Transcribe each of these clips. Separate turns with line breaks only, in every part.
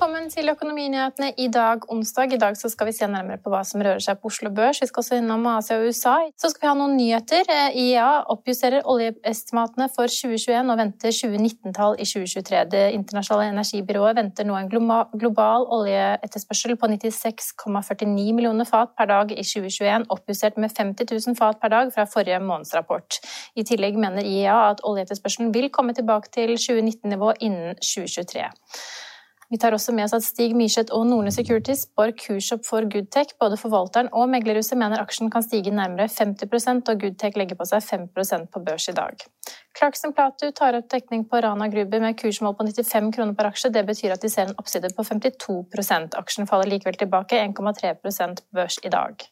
Velkommen til Økonominyhetene i dag, onsdag. I dag skal vi se nærmere på hva som rører seg på Oslo Børs. Vi skal også innom Asia og USA. Så skal vi ha noen nyheter. IEA oppjusterer oljeestimatene for 2021 og venter 2019-tall i 2023. Det internasjonale energibyrået venter nå en global oljeetterspørsel på 96,49 millioner fat per dag i 2021, oppjustert med 50 000 fat per dag fra forrige månedsrapport. I tillegg mener IEA at oljeetterspørselen vil komme tilbake til 2019-nivå innen 2023. Vi tar også med oss at Stig Myrseth og Nordne Securities spår kursopp for Goodtech. Både forvalteren og meglerhuset mener aksjen kan stige nærmere 50% og Goodtech legger på seg 5% på børs i dag. Clarkson Platu tar opp dekning på Rana Gruber med kursmål på 95 kroner per aksje. Det betyr at de ser en oppside på 52% Aksjen faller likevel tilbake 1,3 på børs i dag.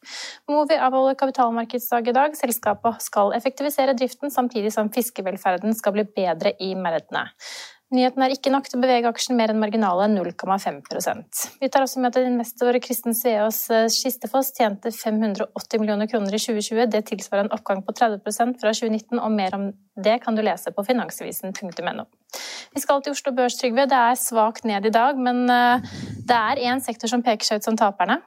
Movi avholder kapitalmarkedsdag i dag. Selskapet skal effektivisere driften, samtidig som fiskevelferden skal bli bedre i merdene. Nyheten er ikke nok til å bevege aksjen mer enn marginale 0,5% Vi tar også med at investor Kristen Sveås Skistefoss tjente 580 millioner kroner i 2020. Det tilsvarer en oppgang på 30% fra 2019, og mer om det kan du lese på finansavisen.no. Vi skal til Oslo Børs, Trygve. Det er svakt ned i dag, men eh, det er én sektor som peker seg ut som taperne.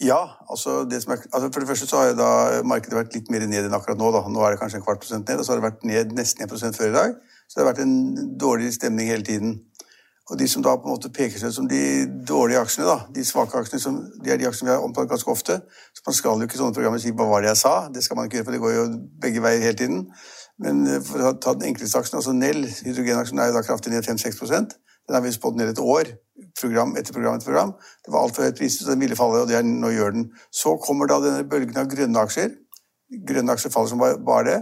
Ja, altså, det er, altså For det første så har da markedet vært litt mer ned enn akkurat nå. Da. Nå er det kanskje en kvart prosent ned, og så har det vært ned nesten 1 før i dag. Så det har vært en dårlig stemning hele tiden. Og de som da på en måte peker seg som de dårlige aksjene, da, de svake aksjene, som, de er de aksjene vi har omtalt ganske ofte. Så man skal jo ikke i sånne programmer si 'hva var det jeg sa'? Det skal man ikke gjøre, for det går jo begge veier hele tiden. Men eh, for å ta den enkleste aksjen, altså Nell, hydrogenaksjen, er jo da kraftig ned 5-6 Den har vi spådd ned et år, program etter program etter program. Det var altfor høyt pris, så den ville falle, og det er, nå gjør den. Så kommer da denne bølgen av grønne aksjer. Grønne aksjer faller som bare det.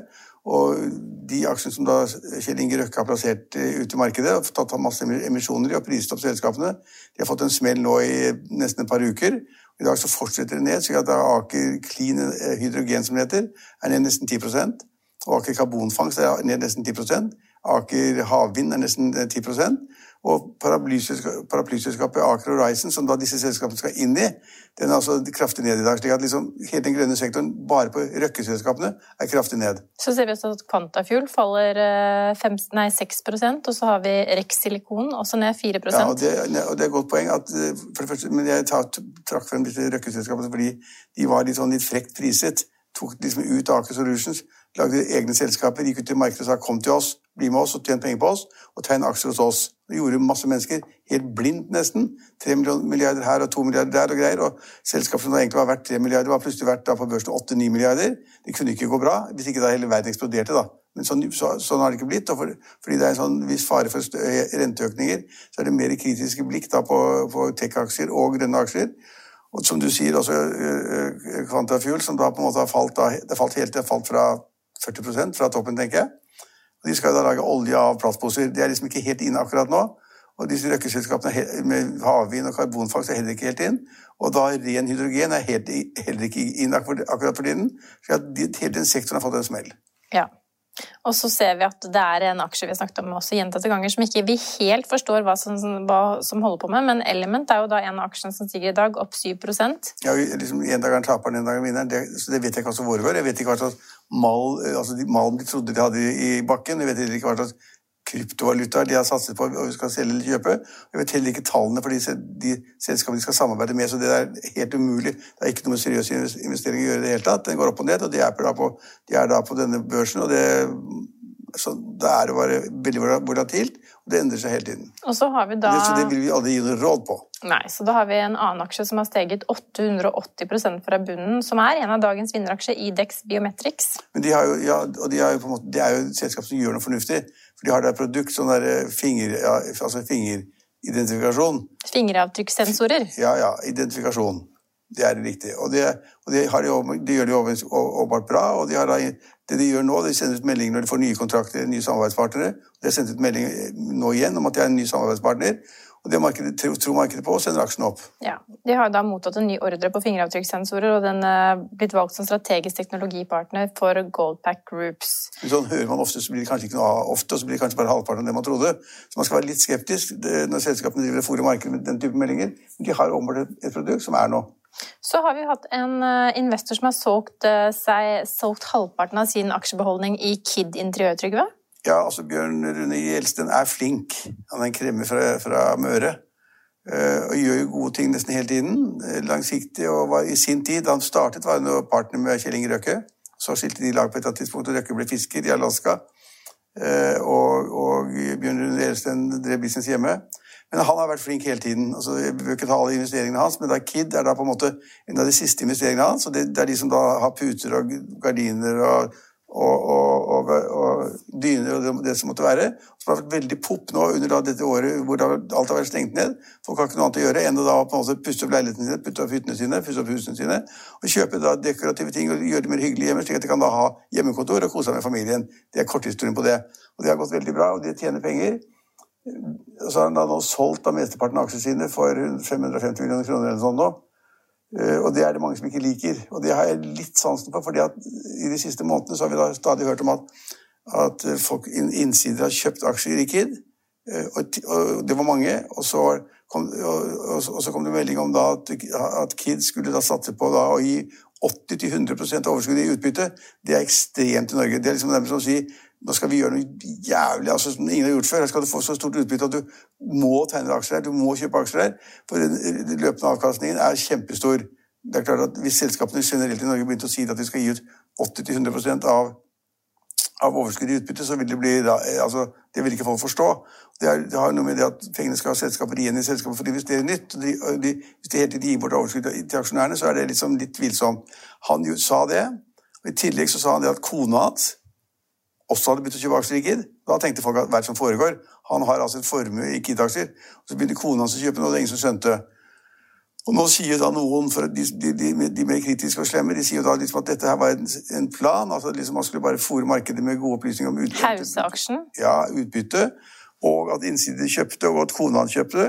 Og de aksjene som da Kjell Inge Røkke har plassert ute i markedet, og tatt masse emisjoner i og priset opp selskapene, de har fått en smell nå i nesten et par uker. I dag så fortsetter det ned, så at Aker Clean eh, Hydrogen, som det heter, er ned nesten 10 og Aker Karbonfangst er ned nesten 10 Aker Havvind er nesten 10 og paraplyselskapet Aker Horizon, som da disse selskapene skal inn i, den er altså kraftig ned i dag. slik at liksom hele den grønne sektoren bare på Røkke-selskapene er kraftig ned.
Så ser vi også at Quantafuel faller 5, eh, nei, 6 og så har vi Rex Silikon også ned 4%
Ja, og det, og det er et godt poeng. At, eh, for det første, men jeg trakk frem disse Røkke-selskapene fordi de var litt sånn litt frekt priset. Tok liksom ut Aker Solutions, lagde egne selskaper, gikk ut til markedet og sa 'kom til oss', bli med oss og tjene penger på oss, og tegn aksjer hos oss. Det gjorde masse mennesker, helt blindt nesten. Tre milliarder her og to milliarder der og greier. Og selskap som egentlig var verdt tre milliarder, var plutselig verdt på børsen åtte-ni milliarder. Det kunne ikke gå bra hvis ikke da hele verden eksploderte. da. Men sånn, så, sånn har det ikke blitt. for, Fordi det er en sånn viss fare for renteøkninger, så er det mer kritiske blikk da på, på tech-aksjer og grønne aksjer. Og som du sier, også Quantafuel, som da på en måte har falt, da, det falt helt, det falt fra 40 fra toppen, tenker jeg. De skal da lage olje av plastposer. Det er liksom ikke helt inne akkurat nå. Og disse røkkeselskapene med havvind og karbonfangst er heller ikke helt inn. Og da ren hydrogen er helt, heller ikke inn akkurat for tiden. Så hele den sektoren har fått en smell.
Ja. Og så ser vi at det er en aksje vi har snakket om også gjentatte ganger, som ikke vi helt forstår hva som, hva som, holder på med, men Element er jo da en av aksjene som stiger i dag, opp 7%
Ja, liksom En dag er taperen, en dag er vinneren. Det, det vet jeg ikke hva som foregår. Jeg vet ikke hva slags mal, altså de de trodde de hadde i bakken. Jeg vet ikke hva slags kryptovalutaer de har satset på og skal selge eller kjøpe. Jeg vet heller ikke tallene for de, de selskapene de skal samarbeide med, så det er helt umulig. Det er ikke noe med seriøse investeringer å gjøre i det hele tatt. Den går opp og ned, og de er, på, de er da på denne børsen, og det så da er det bare veldig volatilt, og det endrer seg hele tiden.
Og så har vi da...
Så det vil vi aldri gi noe råd på.
Nei, så da har vi en annen aksje som har steget 880% fra bunnen, som er en av dagens vinneraksjer, Idex Biometrics.
Men de har jo, ja, de, jo måte, det er jo et selskap som gjør noe fornuftig. For de har da et produkt sånn der eh, finger, ja, altså fingeridentifikasjon.
Fingeravtrykkssensorer?
Ja, ja. Identifikasjon. Det er riktig. Og det, og det, de, de gjør det åpenbart bra. og de har, det de gjør nå, de sender ut meldinger når de får nye kontrakter, nye samarbeidspartnere. De har sendt ut melding nå igjen om at de er en ny samarbeidspartner. Og det markedet, tror markedet på, og sender aksjen opp.
Ja, De har da mottatt en ny ordre på fingeravtrykkssensorer, og den er blitt valgt som strategisk teknologipartner for Goldpack Groups.
Sånn hører man ofte, så blir det kanskje ikke noe ofte, og så blir det kanskje bare halvparten av det man trodde. Så man skal være litt skeptisk når selskapene driver fôrer markedet med den type meldinger. Men de har åpenbart et produkt som er nå.
Så har vi hatt en eh, investor som har solgt, eh, seg, solgt halvparten av sin aksjebeholdning i Kid interiørtrygve.
Ja, altså Bjørn Rune Gjelsten er flink. Han er en kremmer fra, fra Møre. Uh, og gjør jo gode ting nesten hele tiden. Uh, langsiktig. Og var i sin tid, da han startet, var han partner med Kjell Inge Røkke. Så skilte de lag på et eller annet tidspunkt, og Røkke ble fisker i Alaska. Uh, og, og, Bjørn Rune Gjelsten drev business hjemme. Men han har vært flink hele tiden. Altså, jeg bør ikke ta alle investeringene hans, men da Kid er da på en måte en av de siste investeringene hans. og det, det er de som da har puter og gardiner og og, og, og, dyner og det, det, som måtte være. Som har vært veldig pop nå under dette året hvor alt har vært stengt ned. Folk har ikke noe annet å gjøre enn å da på en måte pusse opp leilighetene sine, putte opp hyttene sine, pusse opp husene sine, og kjøpe da dekorative ting og gjøre det mer hyggelig hjemme, slik at de kan da ha hjemmekontor og kose seg med familien. Det er korthistorien på det. Og det har gått veldig bra, og de tjener penger. Og så har han da nå solgt da mesteparten av aksjene sine for 550 millioner kroner eller sånn nå. Eh, og det er det mange som ikke liker. Og det har jeg litt sansen for, fordi at i de siste månedene så har vi da stadig hørt om at, at folk innsider har kjøpt aksjer i Kid. Eh, og, det var mange. Og så kom, og, så kom det melding om at, at Kid skulle da satse på da å gi 80-100 overskudd i utbytte. Det er ekstremt i Norge. Det er liksom nærmest som å si nå skal vi gjøre noe jævlig altså, som ingen har gjort før. Her skal du få så stort utbytte at du må tegne aksjer her, du må kjøpe aksjer her. For den løpende avkastningen er kjempestor. Det er klart at Hvis selskapene generelt i Norge begynte å si at de skal gi ut 80-100% av, av overskuddet i utbytte, så vil det bli da, altså, Det vil ikke folk forstå. Det, er, det, har noe med det at pengene skal ha selskaper igjen i selskapet for å investere nytt. De, de, hvis de hele tiden gir bort overskudd til aksjonærene, så er det liksom litt tvilsomt. Han sa det. og I tillegg så sa han det at kona hans også hadde begynt å kjøpe aksjer i Gid. Da tenkte folk at hva er det som foregår? Han har altså en formue i Gid-aksjer. Så begynte kona hans å kjøpe noe, det er ingen som skjønte. Og nå sier da noen, for de, de, de, mer kritiske og slemme, de sier da liksom at dette her var en, en plan. altså liksom Man skulle bare fòre markedet med gode opplysninger om
utbytte. Hauseaksjen?
Ja, utbytte. Og at innsider kjøpte, og at kona hans kjøpte.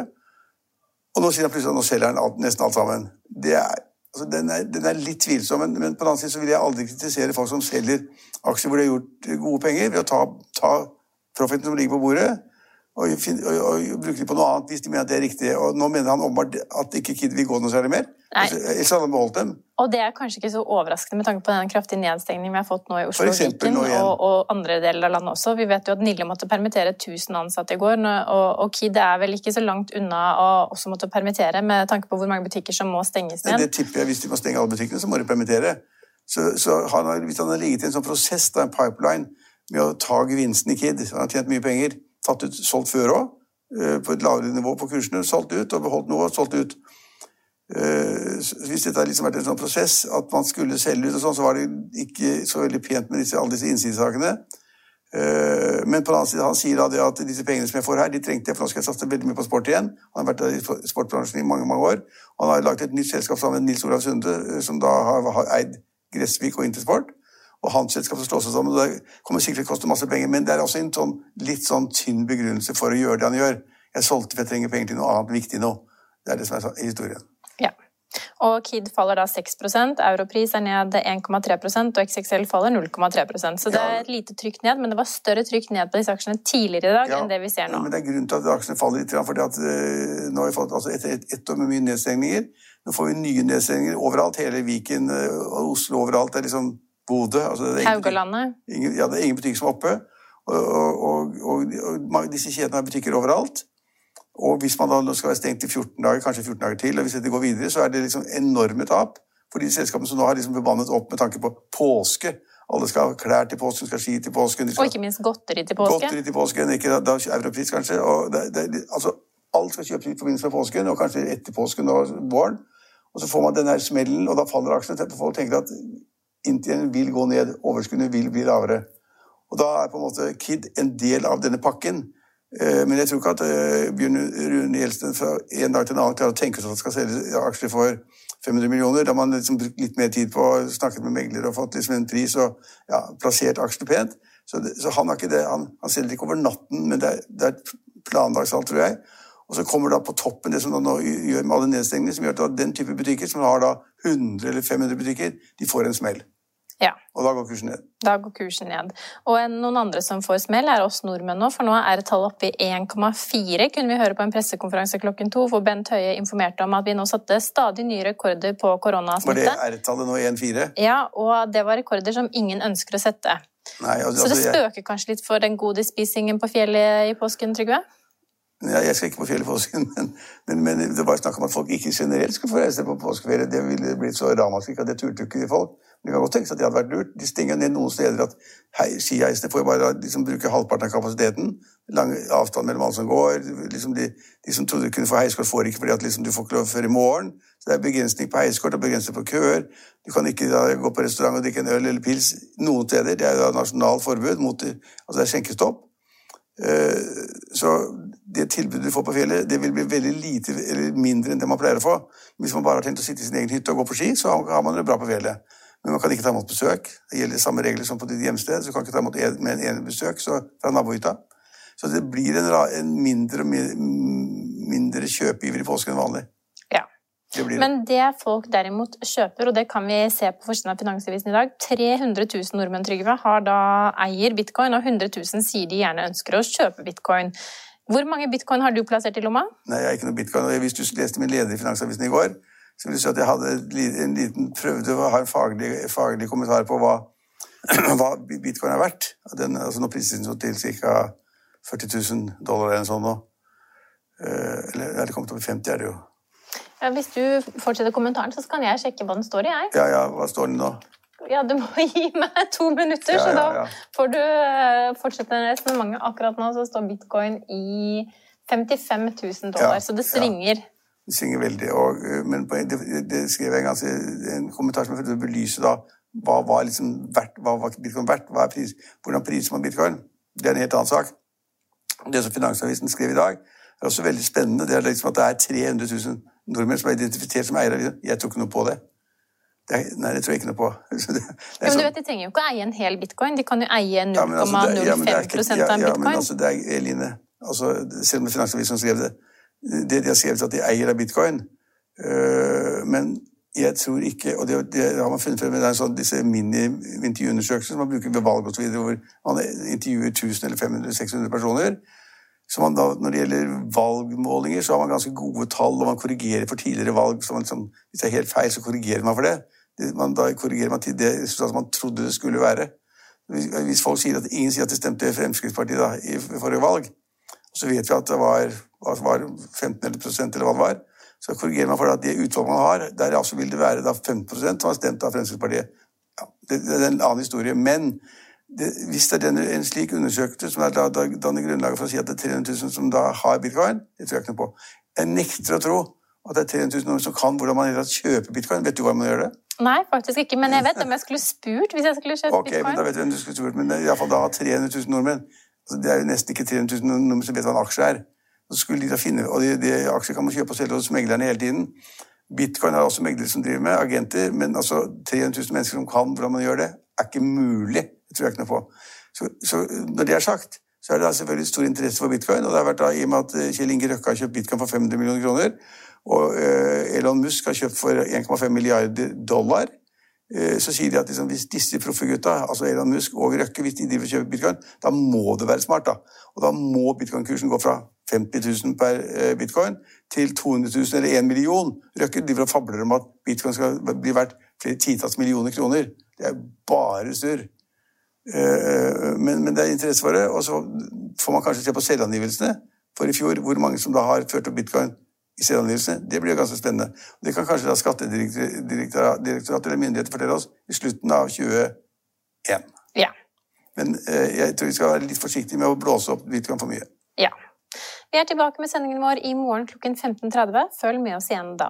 Og nå sier han plutselig at nå selger han alt, nesten alt sammen. Det er Altså, den, er, den, er, litt tvilsom, men, men, på den annen side så vil jeg aldri kritisere folk som selger aksjer hvor de har gjort gode penger, ved å ta, ta profiten som ligger på bordet, og, og, og, bruke dem på noe annet hvis de mener at det er riktig. Og nå mener han åpenbart at ikke Kid vil gå noe særlig mer. Ellers hadde han beholdt dem.
Og det er kanskje ikke så overraskende med tanke på den kraftige nedstengningen vi har fått nå i Oslo eksempel, Viken og, og, andre deler av landet også. Vi vet jo at Nille måtte permittere 1000 ansatte i går, og, og Kid er vel ikke så langt unna å også måtte permittere, med tanke på hvor mange butikker som må stenges ned.
Det tipper jeg. Hvis de må stenge alle butikkene, så må de permittere. Så, så han har, hvis han har ligget i en sånn prosess, da, en pipeline, med å ta gevinsten i Kid, han har tjent mye penger tatt ut, solgt før òg, eh, på et lavere nivå på kursene. Solgt ut og beholdt noe og solgt ut. Eh, hvis dette har liksom vært en sånn prosess, at man skulle selge ut og sånn, så var det ikke så veldig pent med disse, alle disse innsidesakene. Eh, men på den annen side, han sier da at disse pengene som jeg får her, de trengte jeg, for nå skal jeg satse veldig mye på sport igjen. Han har vært i sportbransjen i mange mange år. Han har laget et nytt selskap sammen med Nils Olav Sunde, som da har eid Gressvik og Intersport og hans selskap som slår seg sammen. Det kommer sikkert til å koste masse penger, men det er også en sånn, litt sånn tynn begrunnelse for å gjøre det han gjør. Jeg solgte for jeg trenger penger til noe annet viktig nå. Det er det som er historien.
Ja. Og Kid faller da 6% Europris er ned 1,3% og XXL faller 0,3% Så det er et lite trykk ned, men det var større trykk ned på disse aksjene tidligere i dag
ja,
enn det vi ser nå.
Ja, men det er grunnen til at aksjene faller litt, for uh, nå har vi fått altså etter ett et år med mye nedstengninger. Nå får vi nye nedstengninger overalt. Hele Viken uh, og Oslo overalt. Det er liksom Bodø. Altså
Haugalandet?
ja, det er ingen butikk som er oppe. Og, og, og, og disse kjedene har butikker overalt. Og hvis man da skal være stengt i 14 dager, kanskje 14 dager til, og hvis det går videre, så er det liksom enorme tap for de selskapene som nå har liksom bemannet opp med tanke på påske. Alle skal ha klær til påsken, skal ha ski til påsken.
og ikke minst godteri til påsken.
Godteri til påsken, ikke da, europris kanskje. og det, det, altså, Alt skal kjøpes i forbindelse med påsken, og kanskje etter påsken og våren. Og så får man den her smellen, og da faller aksjene. Folk tenker at Inntjeningen vil gå ned, overskuddene vil bli lavere. Og Da er på en måte KID en del av denne pakken. Eh, men jeg tror ikke at eh, Bjørn Rune Gjelsten fra en dag til en annen klarer å tenke seg at han skal selge aksjer for 500 millioner. Da har man liksom brukt litt mer tid på å snakke med megler og fått liksom en pris og ja, plassert aksjene pent. Så, det, så, han. Han, han selger ikke over natten, men det er, det er plandagssalg, tror jeg. Og så kommer da på toppen det som da nå gjør med alle nedstengninger, som gjør at den type butikker, som har da 100 eller 500 butikker, de får en smell.
Ja.
Og da går kursen ned.
Da går kursen ned. Og noen andre som får smell, er oss nordmenn nå, for nå er tallet oppe i 1,4. Kunne vi høre på en pressekonferanse klokken to hvor Bent Høie informerte om at vi nå satte stadig nye rekorder på koronasmitte.
Var det R-tallet nå 1,4?
Ja, og det var rekorder som ingen ønsker å sette.
Nei, altså,
Så det spøker kanskje litt for den godisspisingen på fjellet i påsken, Trygve?
Jeg skal ikke på fjellet i påsken, men, men, men det var snakk om at folk ikke generelt skulle få reise på påskeferie. Det ville blitt så ramaskrik at det turte ikke folk. Men det kan godt tenkes at det hadde vært lurt. De stenger ned noen steder at hei, skiheisene får jo bare liksom, bruke halvparten av kapasiteten. Lang avstand mellom alle som går. Liksom de, de, som trodde de kunne få heiskort, får ikke fordi at liksom, du får ikke lov før i morgen. Så det er begrensning på heiskort og begrensning på køer. Du kan ikke da, gå på restaurant og drikke en øl eller pils noen steder. Det er da nasjonalt forbud. Mot, altså det er skjenkestopp. Uh, så tilbudet du får på fjellet, det vil bli veldig lite eller mindre enn det man pleier å få. Hvis man bare har tenkt å sitte i sin egen hytte og gå på ski, så har man det bra på fjellet. Men man kan ikke ta imot besøk. Det gjelder samme regler som på ditt hjemsted. Så du kan ikke ta imot en, med en besøk så, fra nabohytta. Så det blir en, en mindre, mindre kjøpegiver i påsken enn vanlig.
Ja.
Det blir det.
Men det folk derimot kjøper, og det kan vi se på forsiden av Finansavisen i dag 300 000 nordmenn Trygve, har da eier bitcoin, og 100 000 sier de gjerne ønsker å kjøpe bitcoin. Hvor mange bitcoin har du plassert i lomma?
Nei, jeg har ikke noe bitcoin. Hvis du leste min leder i Finansavisen i går, så vil du si at jeg hadde en liten, prøvde å ha en faglig, faglig kommentar på hva, hva, bitcoin er verdt. Den, altså Nå prises den til ca. 40 000 dollar eller noe sånt nå. Eller eller det kommet opp i 50, er det jo.
Ja, hvis du fortsetter kommentaren, så kan jeg sjekke hva den står i, jeg.
Ja, ja, hva står den nå?
Ja, du må gi meg to minutter,
Ja,
så da får du eh, fortsette resonnementet. Akkurat nå så står bitcoin i 55 000 dollar, så det svinger.
Det svinger veldig. Og, øh, men det, det skrev jeg en, ganske, en kommentar som jeg følte å belyse da, hva var liksom verdt, hva var bitcoin verdt, hva er pris, hvordan priser man bitcoin? Det er en helt annen sak. Det som Finansavisen skrev i dag, er også veldig spennende. Det er liksom at det er 300 000 nordmenn som er identifisert som eiere. Jeg tror ikke noe på det. Det nei, det tror jeg ikke noe på. Det,
Ja, men
sånn-
du vet, De trenger jo ikke å eie en hel bitcoin, de kan jo eie
Ja, altså, ja, men det er
0,05
ikke-
av en
ja, ja, men altså, det er, Eline, altså, selv om Finansavisen skrev det, det de har skrevet at de eier av bitcoin, øh, men jeg tror ikke, og det, det har man funnet frem med sånn, disse mini-intervjuundersøkelser som man bruker ved valg videre, hvor man intervjuer 1000 eller 500-600 personer, så man da, når det gjelder valgmålinger, så har man ganske gode tall, og man korrigerer for tidligere valg. Så man liksom, hvis det er helt feil, så korrigerer man for det. Man, da korrigerer man til det resultatet man trodde det skulle være. Hvis, folk sier at ingen sier at de stemte Fremskrittspartiet da, i forrige valg, så vet vi at det var, var 15 eller hva det var, så korrigerer man for det at det utvalget man har, der altså vil det være da 15 som har stemt av Fremskrittspartiet. Ja, det, det er en annen historie. Men det, hvis det er en slik undersøkelse som er da, da, danner grunnlaget for å si at det er 300 000 som da har bitcoin, det tror jeg ikke noe på. Jeg nekter å tro at det er 300 000 som kan hvordan man kjøper bitcoin. Vet du hvordan man gjør det?
Nei, faktisk ikke, men jeg vet om jeg skulle spurt hvis jeg skulle kjøpt bitcoin.
Ok, men da vet du hvem du skulle spurt, men iallfall da 300 000 nordmenn. Altså, det er jo nesten ikke 300 000 nordmenn som vet hva en aksje er. Så skulle de da finne, og de, de Aksjer kan man kjøpe og selge hos meglerne hele tiden. Bitcoin er også meglere som driver med, agenter, men altså 300 000 mennesker som kan hvordan man gjør det, er ikke mulig. Det tror jeg ikke noe på. Så, så når det er sagt, så er det da selvfølgelig stor interesse for bitcoin. Og det har vært da i og med at eh, Kjell Inge Røkke har kjøpt bitcoin for 500 millioner kroner, og eh, Elon Musk har kjøpt for 1,5 milliarder dollar, eh, så sier de at liksom, hvis disse proffe gutta, altså Elon Musk og Røkke, hvis de driver og kjøper bitcoin, da må det være smart. da. Og da må bitcoin-kursen gå fra 50 000 per eh, bitcoin til 200 000 eller 1 million. Røkke driver og fabler om at bitcoin skal bli verdt flere titalls millioner kroner. Det er bare surr. Men, men det er interesse for det, og så får man kanskje se på selvangivelsene for i fjor, hvor mange som da har ført opp bitcoin i selvangivelsene. Det blir ganske spennende. Det kan kanskje da Skattedirektoratet eller myndigheter fortelle oss i slutten av 2021.
Ja.
Men eh, jeg tror vi skal være litt forsiktige med å blåse opp bitcoin for mye.
ja. Vi er tilbake med sendingen vår i morgen klokken 15.30. Følg med oss igjen da.